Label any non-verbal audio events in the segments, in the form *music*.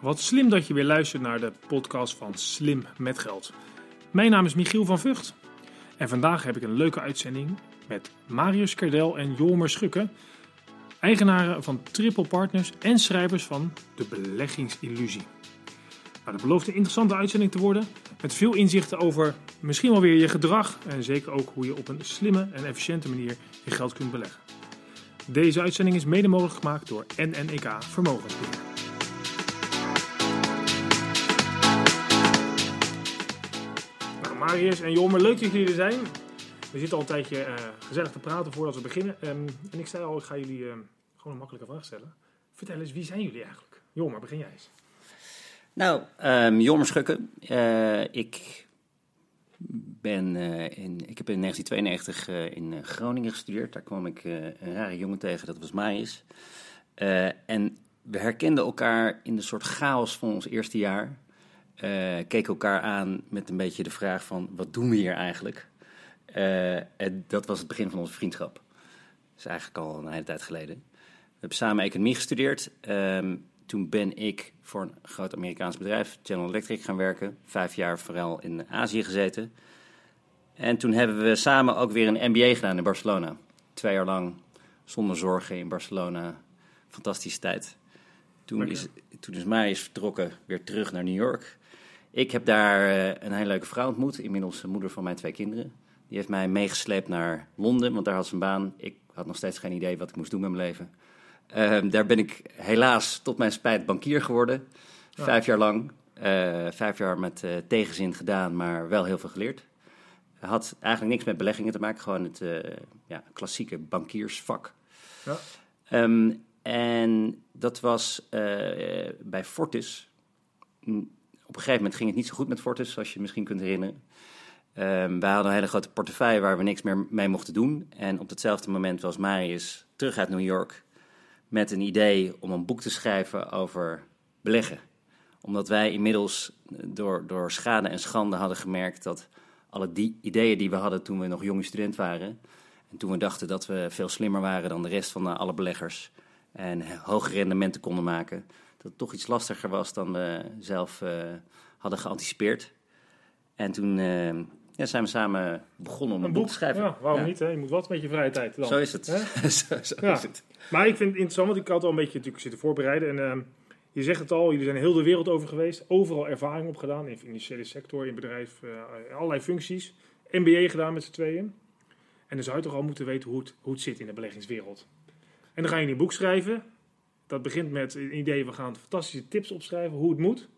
Wat slim dat je weer luistert naar de podcast van Slim met Geld. Mijn naam is Michiel van Vught en vandaag heb ik een leuke uitzending met Marius Kerdel en Jolmer Schukke, eigenaren van Triple Partners en schrijvers van De Beleggingsillusie. Nou, dat belooft een interessante uitzending te worden met veel inzichten over misschien wel weer je gedrag en zeker ook hoe je op een slimme en efficiënte manier je geld kunt beleggen. Deze uitzending is mede mogelijk gemaakt door NNEK Vermogensbeheer. Marius en Jolmer, leuk dat jullie er zijn. We zitten al een tijdje eh, gezellig te praten voordat we beginnen. Ehm, en ik zei al, ik ga jullie ehm, gewoon een makkelijke vraag stellen. Vertel eens, wie zijn jullie eigenlijk? Jolmer, begin jij eens. Nou, um, Jormer Schukke. Uh, ik, ben, uh, in, ik heb in 1992 uh, in Groningen gestudeerd. Daar kwam ik een rare jongen tegen, dat was Marius. en we herkenden elkaar in de soort chaos van ons eerste jaar. Keken elkaar aan met een beetje de vraag van, wat doen we hier eigenlijk? en dat was het begin van onze vriendschap. Dat is eigenlijk al een hele tijd geleden. We hebben samen economie gestudeerd. Um, toen ben ik voor een groot Amerikaans bedrijf, General Electric, gaan werken. Vijf jaar vooral in Azië gezeten. En toen hebben we samen ook weer een MBA gedaan in Barcelona. Twee jaar lang zonder zorgen in Barcelona. Fantastische tijd. Toen is, toen is Marius vertrokken weer terug naar New York. Ik heb daar een hele leuke vrouw ontmoet, inmiddels de moeder van mijn twee kinderen. Die heeft mij meegesleept naar Londen, want daar had ze een baan. Ik had nog steeds geen idee wat ik moest doen met mijn leven. Uh, daar ben ik helaas tot mijn spijt bankier geworden. Ja. Vijf jaar lang. Uh, vijf jaar met uh, tegenzin gedaan, maar wel heel veel geleerd. Had eigenlijk niks met beleggingen te maken, gewoon het ja, klassieke bankiersvak. Ja. Um, en dat was bij Fortis. Op een gegeven moment ging het niet zo goed met Fortis, zoals je misschien kunt herinneren. Um, wij hadden een hele grote portefeuille waar we niks meer mee mochten doen. En op hetzelfde moment was Marius terug uit New York met een idee om een boek te schrijven over beleggen. Omdat wij inmiddels door, door schade en schande hadden gemerkt dat alle die ideeën die we hadden toen we nog jonge student waren. En toen we dachten dat we veel slimmer waren dan de rest van alle beleggers. En hoge rendementen konden maken. Dat het toch iets lastiger was dan we zelf uh, hadden geanticipeerd. En toen uh, ja, zijn we samen begonnen om een, een boek, boek, te schrijven. Ja, waarom ja. niet? Hè? Je moet wat met je vrije tijd. Dan. Zo is het. *laughs* zo, zo ja. is het. Maar ik vind het interessant, want ik had al een beetje natuurlijk zitten voorbereiden. En uh, je zegt het al, jullie zijn heel de wereld over geweest. Overal ervaring op gedaan. In de financiële sector, in bedrijf, uh, allerlei functies. MBA gedaan met z'n tweeën. En dan zou je toch al moeten weten hoe het, hoe het zit in de beleggingswereld. En dan ga je een boek schrijven. Dat begint met een idee, we gaan fantastische tips opschrijven, hoe het moet.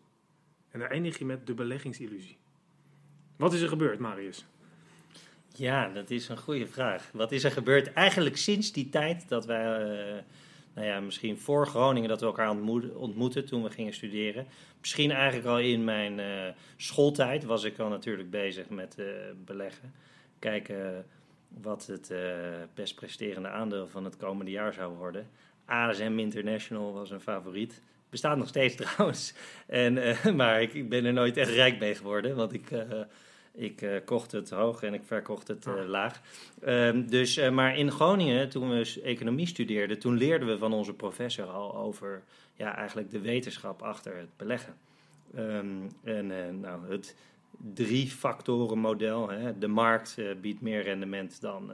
En dan eindig je met de beleggingsillusie. Wat is er gebeurd, Marius? Ja, dat is een goede vraag. Wat is er gebeurd eigenlijk sinds die tijd dat wij, uh, nou ja, misschien voor Groningen dat we elkaar ontmoetten toen we gingen studeren. Misschien eigenlijk al in mijn uh, schooltijd was ik al natuurlijk bezig met uh, beleggen. Kijken wat het best presterende aandeel van het komende jaar zou worden. ASM International was een favoriet. Bestaat nog steeds *laughs* trouwens. En, maar ik, ik, ben er nooit echt rijk mee geworden, want ik ik uh, kocht het hoog en ik verkocht het uh, laag. Um, dus, maar in Groningen, toen we economie studeerden, toen leerden we van onze professor al over ja, eigenlijk de wetenschap achter het beleggen. Um, en nou, het drie factoren model. Hè. De markt biedt meer rendement dan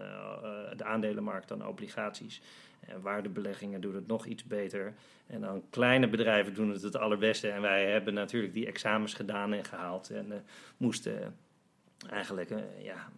de aandelenmarkt dan obligaties. En waardebeleggingen doen het nog iets beter. En dan kleine bedrijven doen het het allerbeste. En wij hebben natuurlijk die examens gedaan en gehaald. En moesten eigenlijk, uh, ja,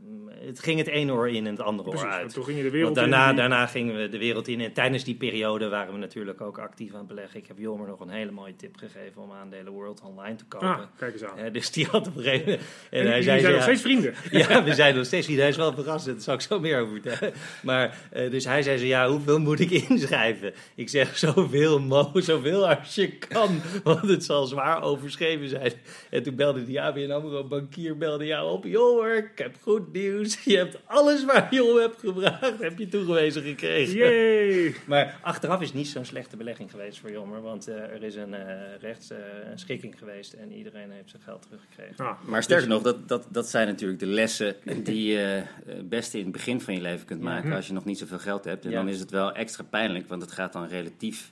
het ging het ene oor in en het andere Precies, oor uit. Toen ging je de wereld Want daarna, in. daarna gingen we de wereld in. En tijdens die periode waren we natuurlijk ook actief aan het beleggen. Ik heb Jomer nog een hele mooie tip gegeven om aandelen World Online te kopen. Ah, kijk eens aan. Uh, dus die had op een gegeven moment... *laughs* En, en hij zei, zijn ja, nog steeds vrienden. *laughs* Ja, we zijn nog steeds vrienden. Hij is wel verrast, daar zal ik zo meer over vertellen. *laughs* Maar, uh, dus hij zei zo, ja, hoeveel moet ik inschrijven? Ik zeg, zoveel, mo, zoveel als je kan, want het zal zwaar overschreven zijn. En toen belde die ABN AMRO bankier belde jou op. Joh, ik heb goed nieuws. *laughs* Je hebt alles waar je om hebt gevraagd, heb je toegewezen gekregen. Yay. *laughs* Maar achteraf is niet zo'n slechte belegging geweest voor Jommer. Want uh, er is een uh, rechtsschikking uh, geweest en iedereen heeft zijn geld teruggekregen. Ah, maar sterker dus, nog, dat, dat, dat zijn natuurlijk de lessen die je het beste in het begin van je leven kunt maken. Ja. Als je nog niet zoveel geld hebt. En ja. dan is het wel extra pijnlijk, want het gaat dan relatief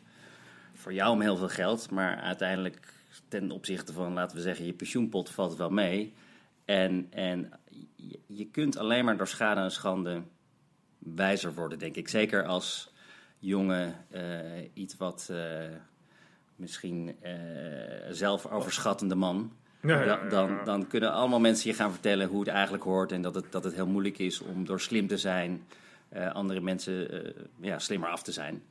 voor jou om heel veel geld. Maar uiteindelijk ten opzichte van, laten we zeggen, je pensioenpot valt het wel mee. En, en je, kunt alleen maar door schade en schande wijzer worden, denk ik. Zeker als jonge, eh, iets wat eh, misschien eh zelfoverschattende man. Ja, ja, Dan- ja, dan, kunnen allemaal mensen je gaan vertellen hoe het eigenlijk hoort. En dat het, dat het heel moeilijk is om door slim te zijn, eh, andere mensen eh, ja, slimmer af te zijn.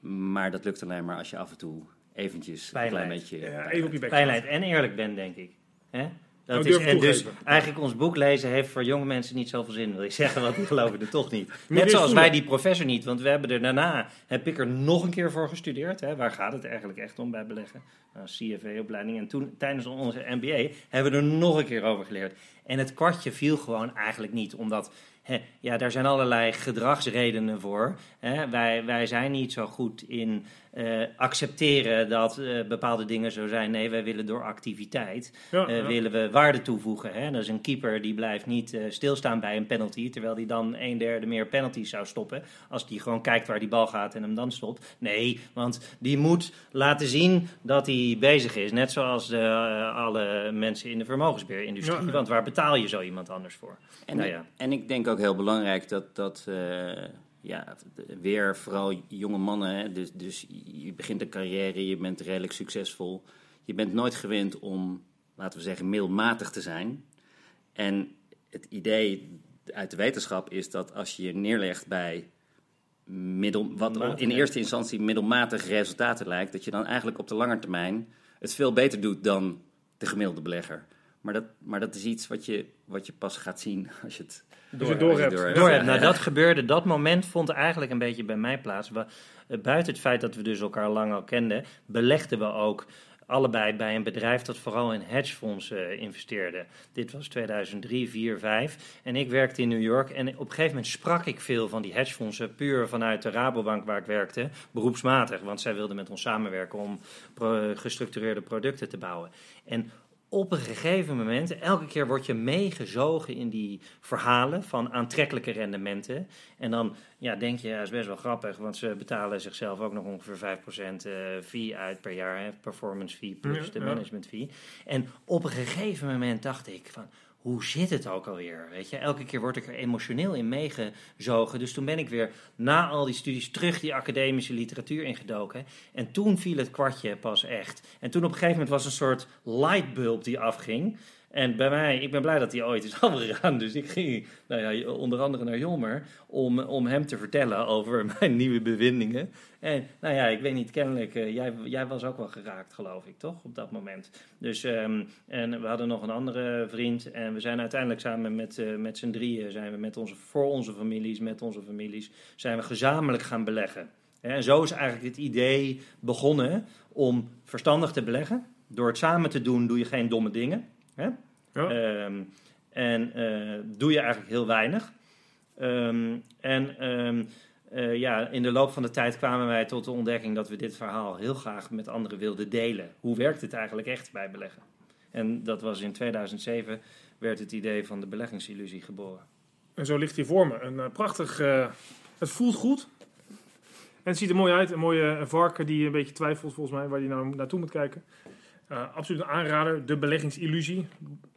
Maar dat lukt alleen maar als je af en toe eventjes een klein beetje... Even op je bek. En eerlijk bent, denk ik. Hè? Dat Nou, is, en dus eigenlijk ons boek lezen heeft voor jonge mensen niet zoveel zin, wil ik zeggen, want die geloven er toch niet. *laughs* Net zoals wij die professor niet, want we hebben er daarna, heb ik er nog een keer voor gestudeerd. Hè? Waar gaat het eigenlijk echt om bij beleggen? Nou, CFA-opleiding. En toen, tijdens onze MBA, hebben we er nog een keer over geleerd. En het kwartje viel gewoon eigenlijk niet, omdat... Hè, ja, daar zijn allerlei gedragsredenen voor. Hè. Wij, wij zijn niet zo goed in eh, accepteren dat eh, bepaalde dingen zo zijn. Nee, wij willen door activiteit Ja, eh, ja. willen we waarde toevoegen. Hè? Dat is een keeper die blijft niet stilstaan bij een penalty, terwijl die dan een derde meer penalties zou stoppen. Als die gewoon kijkt waar die bal gaat en hem dan stopt. Nee, want die moet laten zien dat hij bezig is. Net zoals alle mensen in de vermogensbeheerindustrie. Ja. Want waar betaal je zo iemand anders voor? En, Nou ja. en ik denk ook heel belangrijk dat, dat eh, ja, weer vooral jonge mannen, hè, dus, dus je begint een carrière, je bent redelijk succesvol. Je bent nooit gewend om, laten we zeggen, middelmatig te zijn. En het idee uit de wetenschap is dat als je je neerlegt bij middel, wat in Middelmatig, eerste instantie middelmatige resultaten lijkt, dat je dan eigenlijk op de lange termijn het veel beter doet dan de gemiddelde belegger. Maar dat, maar dat is iets wat je, wat je pas gaat zien *laughs* als je het je door hebt. door hebt. Nou, dat gebeurde, dat moment vond eigenlijk een beetje bij mij plaats. We, eh, buiten het feit dat we dus elkaar lang al kenden, belegden we ook allebei bij een bedrijf dat vooral in hedgefondsen eh, investeerde. Dit was 2003, 4, 5. En ik werkte in New York. En op een gegeven moment sprak ik veel van die hedgefondsen, puur vanuit de Rabobank waar ik werkte, beroepsmatig. Want zij wilden met ons samenwerken om pro- gestructureerde producten te bouwen. En op een gegeven moment, elke keer word je meegezogen in die verhalen van aantrekkelijke rendementen. En dan ja, denk je, ja, is best wel grappig, want ze betalen zichzelf ook nog ongeveer 5% eh, fee uit per jaar, hè, performance fee plus Ja, de management fee. En op een gegeven moment dacht ik van, hoe zit het ook alweer? Weet je, elke keer word ik er emotioneel in meegezogen. Dus toen ben ik weer na al die studies terug die academische literatuur ingedoken. En toen viel het kwartje pas echt. En toen op een gegeven moment was een soort lightbulb die afging. En bij mij, ik ben blij dat hij ooit is *laughs* afgegaan. Dus ik ging nou ja, onder andere naar Jolmer om, om hem te vertellen over *laughs* mijn nieuwe bevindingen. En nou ja, ik weet niet, kennelijk, eh, jij, jij was ook wel geraakt, geloof ik, toch? Op dat moment. Dus, ehm, en we hadden nog een andere vriend. En we zijn uiteindelijk samen met, eh, met z'n drieën, zijn we met onze, voor onze families, met onze families, zijn we gezamenlijk gaan beleggen. En zo is eigenlijk het idee begonnen om verstandig te beleggen. Door het samen te doen, doe je geen domme dingen. Hè? Ja. Ehm, en eh, doe je eigenlijk heel weinig. Ehm, en ehm, eh, ja, in de loop van de tijd kwamen wij tot de ontdekking dat we dit verhaal heel graag met anderen wilden delen. Hoe werkt het eigenlijk echt bij beleggen? En dat was in 2007 werd het idee van de beleggingsillusie geboren. En zo ligt hij voor me. Een eh, prachtig... het voelt goed. En het ziet er mooi uit. Een mooie varken die een beetje twijfelt volgens mij waar hij nou naartoe moet kijken. Eh, absoluut een aanrader. De beleggingsillusie.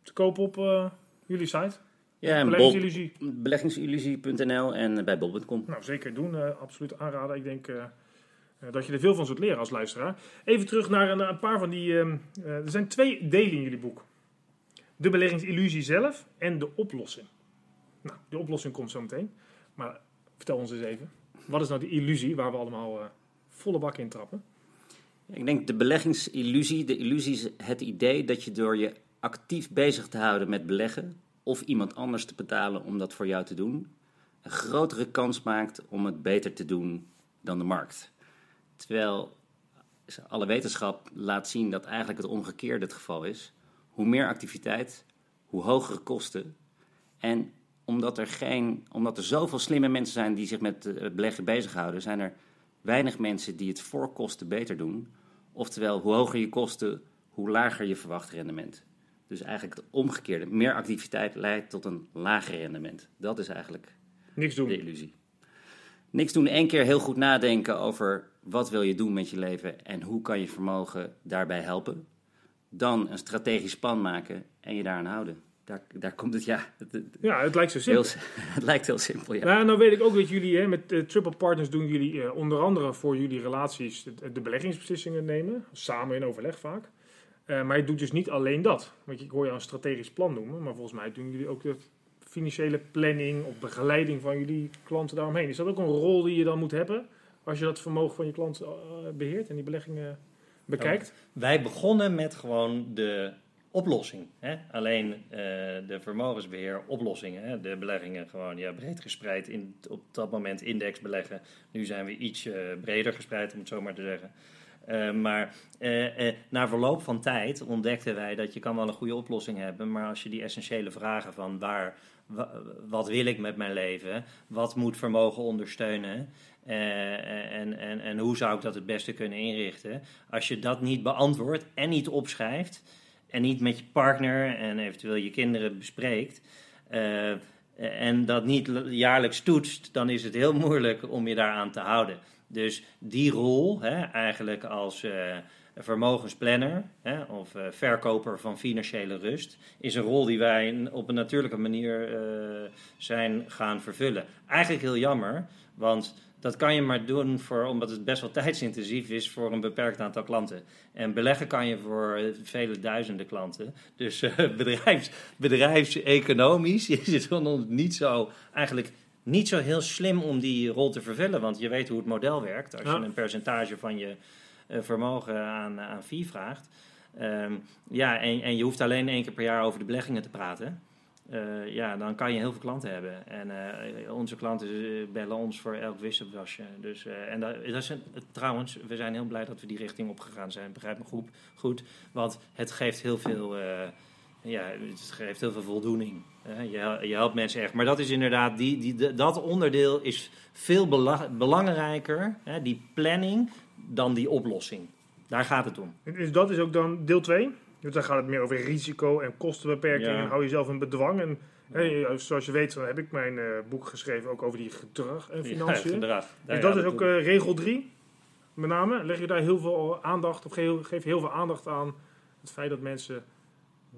Te koop op eh, jullie site. Ja, en Beleggingsillusie. beleggingsillusie.nl en bij Bob.com. Nou, zeker doen. eh, absoluut aanraden. Ik denk eh, eh, dat je er veel van zult leren als luisteraar. Even terug naar een, een paar van die... ehm, eh, er zijn twee delen in jullie boek. De beleggingsillusie zelf en de oplossing. Nou, de oplossing komt zo meteen. Maar vertel ons eens even. Wat is nou die illusie waar we allemaal eh, volle bak in trappen? Ik denk de beleggingsillusie. De illusie is het idee dat je door je actief bezig te houden met beleggen of iemand anders te betalen om dat voor jou te doen, een grotere kans maakt om het beter te doen dan de markt. Terwijl alle wetenschap laat zien dat eigenlijk het omgekeerde het geval is. Hoe meer activiteit, hoe hogere kosten. En omdat er, geen, omdat er zoveel slimme mensen zijn die zich met eh, beleggen bezighouden, zijn er weinig mensen die het voor kosten beter doen. Oftewel, hoe hoger je kosten, hoe lager je verwacht rendement. Dus eigenlijk het omgekeerde. Meer activiteit leidt tot een lager rendement. Dat is eigenlijk Niks doen. de illusie. Niks doen, één keer heel goed nadenken over wat wil je doen met je leven en hoe kan je vermogen daarbij helpen. dan een strategisch plan maken en je daaraan houden. Daar, daar komt het, ja. Het, Ja, het lijkt zo simpel. heel, *laughs* het lijkt heel simpel, ja. Nou, nou weet ik ook dat jullie hè, met eh, Triple Partners doen jullie eh, onder andere voor jullie relaties de, de beleggingsbeslissingen nemen. Samen in overleg vaak. Eh, maar je doet dus niet alleen dat. Want ik hoor je een strategisch plan noemen. Maar volgens mij doen jullie ook de financiële planning of begeleiding van jullie klanten daaromheen. Is dat ook een rol die je dan moet hebben als je dat vermogen van je klant eh, beheert en die beleggingen bekijkt? Wij begonnen met gewoon de oplossing. Hè? Alleen eh, de vermogensbeheer oplossingen. Hè? De beleggingen gewoon ja, breed gespreid. In, op dat moment index beleggen. Nu zijn we iets eh, breder gespreid, om het zo maar te zeggen. Eh, maar na verloop van tijd ontdekten wij dat je kan wel een goede oplossing hebben. Maar als je die essentiële vragen van waar, wa- wat wil ik met mijn leven? Wat moet vermogen ondersteunen? En, en, en hoe zou ik dat het beste kunnen inrichten? Als je dat niet beantwoordt en niet opschrijft en niet met je partner en eventueel je kinderen bespreekt eh, en dat niet jaarlijks toetst, dan is het heel moeilijk om je daaraan te houden. Dus die rol, hè, eigenlijk als eh, vermogensplanner hè, of eh, verkoper van financiële rust, is een rol die wij op een natuurlijke manier zijn gaan vervullen. Eigenlijk heel jammer, want dat kan je maar doen voor, omdat het best wel tijdsintensief is voor een beperkt aantal klanten. En beleggen kan je voor eh, vele duizenden klanten. Dus eh, *laughs* bedrijfs, bedrijfseconomisch is het niet zo, eigenlijk niet zo heel slim om die rol te vervullen. Want je weet hoe het model werkt. Als Ja. je een percentage van je eh, vermogen aan, aan fee vraagt. Ehm, ja, en, en je hoeft alleen één keer per jaar over de beleggingen te praten. Eh, ja, dan kan je heel veel klanten hebben. En eh, onze klanten eh, bellen ons voor elk wisselwasje. Dus, en dat, is trouwens, we zijn heel blij dat we die richting opgegaan zijn. Begrijp me goed, goed want het geeft heel veel, ja, het geeft heel veel voldoening. Je, je helpt mensen echt. Maar dat is inderdaad, die, die, dat onderdeel is veel bela- belangrijker, die planning, dan die oplossing. Daar gaat het om. Dus dat is ook dan deel 2. Dus dan gaat het meer over risico en kostenbeperking Ja. en hou jezelf in bedwang. En zoals je weet, dan heb ik mijn eh, boek geschreven ook over die gedrag en Ja, financiën. gedrag. dus dat is ook eh, regel 3. Met name leg je daar heel veel aandacht, of geef, geef je heel veel aandacht aan het feit dat mensen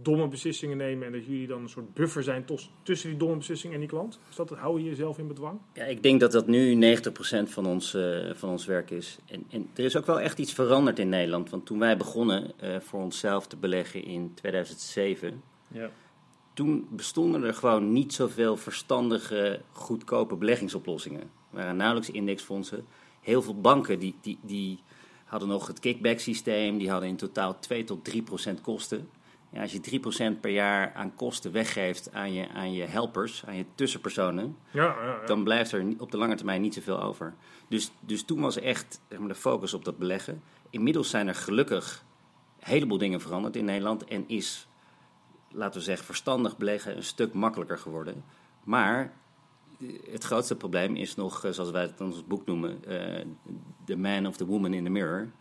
domme beslissingen nemen en dat jullie dan een soort buffer zijn tos- tussen die domme beslissingen en die klant. Is dat het hou je jezelf in bedwang? Ja, ik denk dat dat nu 90% van ons, eh, van ons werk is. En, en er is ook wel echt iets veranderd in Nederland. Want toen wij begonnen eh, voor onszelf te beleggen in 2007, ja. toen bestonden er gewoon niet zoveel verstandige, goedkope beleggingsoplossingen. Er waren nauwelijks indexfondsen. Heel veel banken die, die, die hadden nog het kickback systeem, die hadden in totaal 2 tot 3 procent kosten. Ja, als je 3 procent per jaar aan kosten weggeeft aan je, aan je helpers, aan je tussenpersonen, Ja, ja, ja. dan blijft er op de lange termijn niet zoveel over. Dus, dus toen was echt zeg maar, de focus op dat beleggen. Inmiddels zijn er gelukkig een heleboel dingen veranderd in Nederland en is, laten we zeggen, verstandig beleggen een stuk makkelijker geworden. Maar eh, het grootste probleem is nog, eh, zoals wij het in ons boek noemen, eh, the man of the woman in the mirror.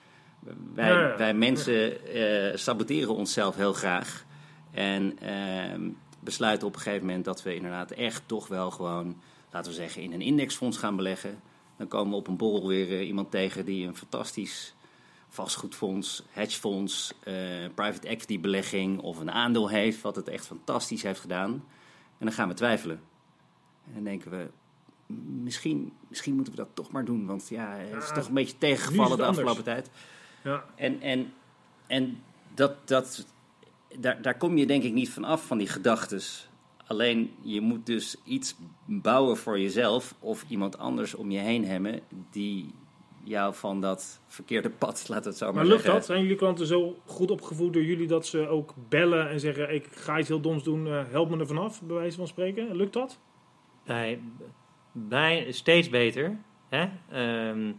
Wij, Ja, ja. wij mensen eh, saboteren onszelf heel graag. En ehm, besluiten op een gegeven moment dat we inderdaad echt toch wel gewoon, laten we zeggen, in een indexfonds gaan beleggen. Dan komen we op een borrel weer eh, iemand tegen die een fantastisch vastgoedfonds, hedgefonds, eh, private equity belegging of een aandeel heeft, wat het echt fantastisch heeft gedaan. En dan gaan we twijfelen. En dan denken we, "M- misschien, misschien moeten we dat toch maar doen, want ja, het is toch een beetje tegengevallen de afgelopen tijd. Ja. En, en, en dat, dat, daar, daar kom je denk ik niet van af, van die gedachtes. Alleen je moet dus iets bouwen voor jezelf of iemand anders om je heen hebben die jou van dat verkeerde pad, laat het zo maar, Maar lukt zeggen. dat? Zijn jullie klanten zo goed opgevoed door jullie dat ze ook bellen en zeggen: Ik ga iets heel doms doen, eh, help me er vanaf, bij wijze van spreken? Lukt dat? bij, bij steeds beter. Hè? Ehm,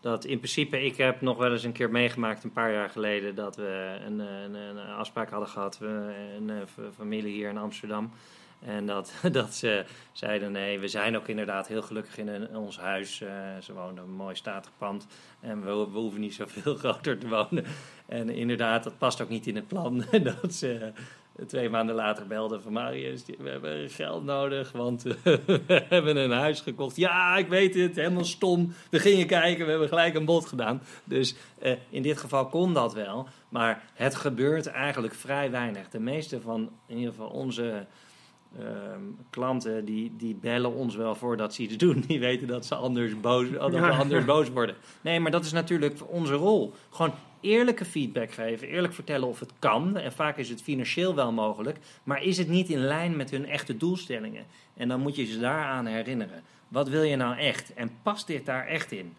dat in principe, ik heb nog wel eens een keer meegemaakt een paar jaar geleden dat we een, een, een afspraak hadden gehad, we, een, familie hier in Amsterdam. En dat, *laughs* dat ze zeiden, nee, we zijn ook inderdaad heel gelukkig in, ons huis. Eh, ze wonen een mooi statig pand en we, we hoeven niet zoveel *laughs* groter te wonen. En inderdaad, dat past ook niet in het plan *laughs* dat ze twee maanden later belde van Marius, we hebben geld nodig, want *laughs* we hebben een huis gekocht. Ja, ik weet het, helemaal stom. We gingen kijken, we hebben gelijk een bod gedaan. Dus uh, in dit geval kon dat wel, maar het gebeurt eigenlijk vrij weinig. De meeste van in ieder geval onze Ehm, klanten die, die bellen ons wel voordat ze iets doen. *laughs* Die weten dat ze anders boos, dat we anders boos worden. Nee, maar dat is natuurlijk onze rol. Gewoon eerlijke feedback geven, eerlijk vertellen of het kan. En vaak is het financieel wel mogelijk, maar is het niet in lijn met hun echte doelstellingen? En dan moet je ze daaraan herinneren. Wat wil je nou echt? En past dit daar echt in?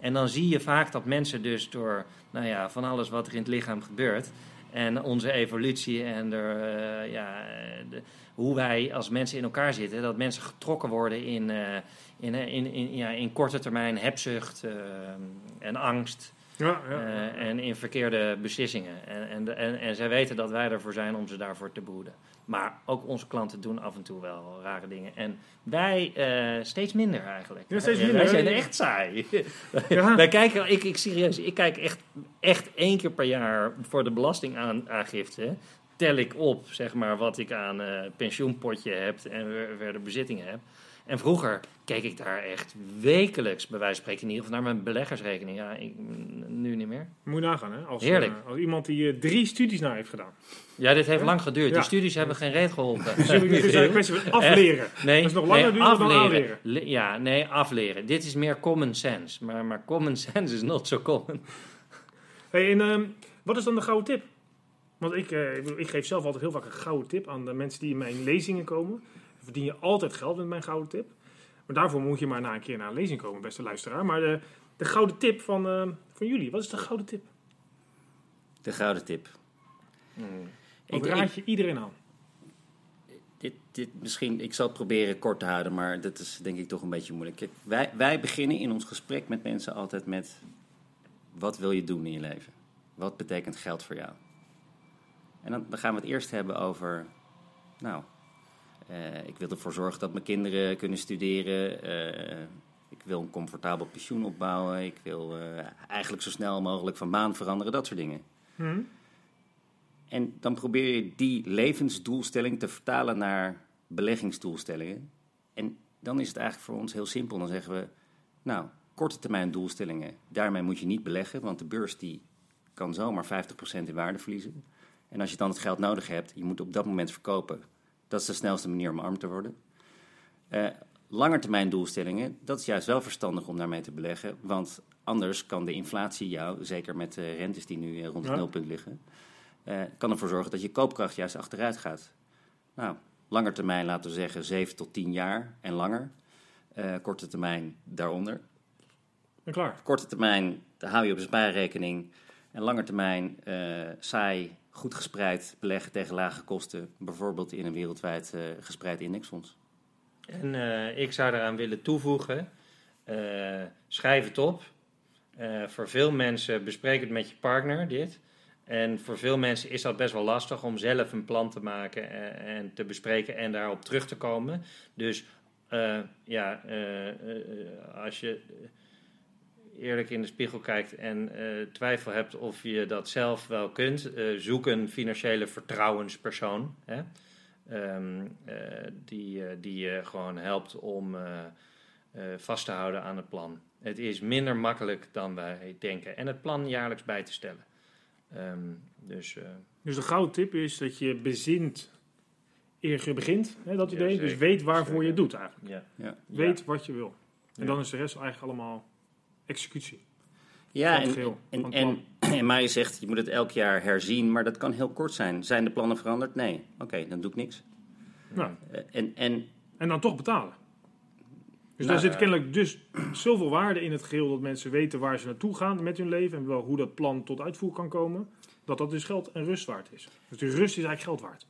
En dan zie je vaak dat mensen dus door nou ja, van alles wat er in het lichaam gebeurt en onze evolutie en de, uh, ja, hoe wij als mensen in elkaar zitten, dat mensen getrokken worden in, uh, in, in, in, ja, in korte termijn hebzucht uh, en angst. Ja, ja. en in verkeerde beslissingen. En, en, en, en zij weten dat wij ervoor zijn om ze daarvoor te behoeden. Maar ook onze klanten doen af en toe wel rare dingen. En wij uh, steeds minder eigenlijk. Ja, steeds minder. Wij zijn echt saai. Ja. *laughs* wij kijken, ik, ik serieus, ik kijk echt, echt één keer per jaar voor de belastingaangifte. Tel ik op, zeg maar, wat ik aan uh, pensioenpotje heb en verder bezittingen heb. En vroeger keek ik daar echt wekelijks, bij wijze van spreken, in ieder geval naar mijn beleggersrekening. Ja, ik, nu niet meer. Moet je nagaan, hè? Als, Heerlijk. Uh, als iemand die uh, drie studies naar heeft gedaan. Ja, dit heeft lang geduurd. Ja. Die studies hebben geen reet geholpen. Dus dus een kwestie van *laughs* afleren. Nee, dat is nog langer nee, afleren. dan aanleren. Le ja, nee, afleren. Dit is meer common sense. Maar, maar common *laughs* sense is not so common. Hey, en um, wat is dan de gouden tip? Want ik, uh, ik geef zelf altijd heel vaak een gouden tip aan de mensen die in mijn lezingen komen. Verdien je altijd geld met mijn gouden tip. Maar daarvoor moet je maar na een keer naar een lezing komen, beste luisteraar. Maar de, de gouden tip van, uh, van jullie, wat is de gouden tip? De gouden tip. Hmm. Ik raad je iedereen aan. Dit, dit, misschien, ik zal het proberen kort te houden, maar dat is denk ik toch een beetje moeilijk. Kijk, wij, wij beginnen in ons gesprek met mensen altijd met: wat wil je doen in je leven? Wat betekent geld voor jou? En dan, dan gaan we het eerst hebben over, nou, ik wil ervoor zorgen dat mijn kinderen kunnen studeren. Uh, ik wil een comfortabel pensioen opbouwen. Ik wil uh, eigenlijk zo snel mogelijk van baan veranderen, dat soort dingen. Hmm. En dan probeer je die levensdoelstelling te vertalen naar beleggingsdoelstellingen. En dan is het eigenlijk voor ons heel simpel. Dan zeggen we, nou, korte termijn doelstellingen, daarmee moet je niet beleggen, want de beurs die kan zomaar 50% in waarde verliezen. En als je dan het geld nodig hebt, je moet op dat moment verkopen. Dat is de snelste manier om arm te worden. Uh, langetermijn doelstellingen, dat is juist wel verstandig om daarmee te beleggen. Want anders kan de inflatie jou, zeker met de rentes die nu rond het ja. nulpunt liggen, uh, kan ervoor zorgen dat je koopkracht juist achteruit gaat. Nou, langer termijn laten we zeggen 7 tot 10 jaar en langer. Uh, korte termijn daaronder. En klaar. Korte termijn hou je op een spaarrekening. En lange termijn uh, saai, goed gespreid beleggen tegen lage kosten. Bijvoorbeeld in een wereldwijd uh, gespreid indexfonds. En uh, ik zou daaraan willen toevoegen, schrijf het op. voor veel mensen bespreek het met je partner, dit. En voor veel mensen is dat best wel lastig om zelf een plan te maken en, en te bespreken en daarop terug te komen. Dus ja, als je eerlijk in de spiegel kijkt en uh, twijfel hebt of je dat zelf wel kunt, uh, zoek een financiële vertrouwenspersoon. Hè? Um, uh, die, die je gewoon helpt om vast te houden aan het plan. Het is minder makkelijk dan wij denken. En het plan jaarlijks bij te stellen. Um, dus, dus de gouden tip is dat je bezint eer je begint, hè, dat idee. Ja, dus weet waarvoor zeker. je het doet eigenlijk. Ja. Ja. Weet ja. wat je wil. En dan is de rest eigenlijk allemaal executie. Ja, en, en, en, *clears throat* en Maya zegt, je moet het elk jaar herzien, maar dat kan heel kort zijn. Zijn de plannen veranderd? Nee. Oké, okay, dan doe ik niks. Nou. En, en, en dan toch betalen. Dus nou, daar zit kennelijk dus zoveel waarde in het geheel dat mensen weten waar ze naartoe gaan met hun leven en wel hoe dat plan tot uitvoer kan komen, dat dat dus geld en rust waard is. Dus die rust is eigenlijk geld waard.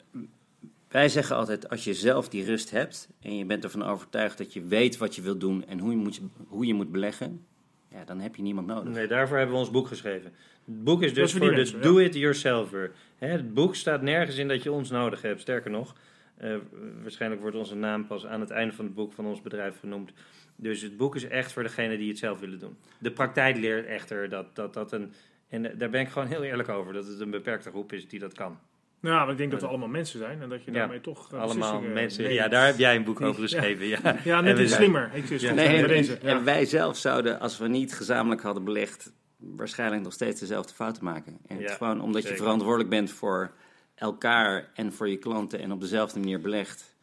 Wij zeggen altijd, als je zelf die rust hebt en je bent ervan overtuigd dat je weet wat je wilt doen en hoe je moet, hoe je moet beleggen, ja, dan heb je niemand nodig. Nee, daarvoor hebben we ons boek geschreven. Het boek is dus voor, voor de do-it-yourselfer. Het boek staat nergens in dat je ons nodig hebt. Sterker nog, uh, waarschijnlijk wordt onze naam pas aan het einde van het boek van ons bedrijf genoemd. Dus het boek is echt voor degene die het zelf willen doen. De praktijk leert echter dat dat, dat een... En daar ben ik gewoon heel eerlijk over, dat het een beperkte groep is die dat kan. Nou, maar ik denk dat we allemaal mensen zijn en dat je Ja, daarmee toch... eh, Allemaal beslissingen mensen. neemt. Ja, daar heb jij een boek *laughs* Ja. over geschreven. Ja, *laughs* Ja, En net iets zijn- slimmer. Ik dus Ja. Nee, en, deze. en- ja. en wij zelf zouden, als we niet gezamenlijk hadden belegd, waarschijnlijk nog steeds dezelfde fouten maken. En het Ja, is gewoon omdat je verantwoordelijk bent voor elkaar en voor je klanten en op dezelfde manier belegt,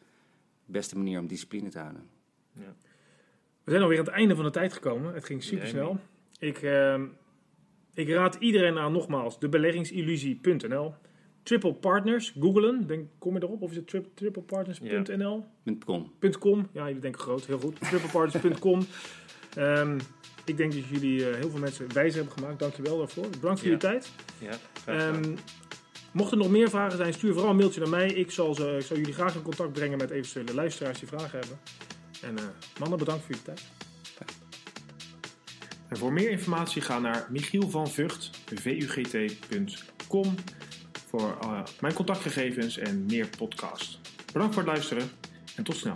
de beste manier om discipline te houden. We zijn alweer aan het einde van de tijd gekomen. Het ging super snel. Ik, ehm, ik raad iedereen aan nogmaals debeleggingsillusie.nl. Triple Partners, googelen. Denk, kom je erop? Of is het tri- triplepartners.nl? .com. .com. Ja, jullie denken groot. Heel goed. triplepartners.com. *laughs* Ehm ik denk dat jullie eh, heel veel mensen wijs hebben gemaakt. Dankjewel daarvoor. Bedankt voor Ja. je tijd. Ja, gedaan. Ehm mochten er nog meer vragen zijn, stuur vooral een mailtje naar mij. Ik zal, ze, ik zal jullie graag in contact brengen met eventuele luisteraars die vragen hebben. En eh, mannen, bedankt voor je tijd. En voor meer informatie ga naar Michiel van Vught, vugt.com, voor eh, mijn contactgegevens en meer podcast. Bedankt voor het luisteren en tot snel.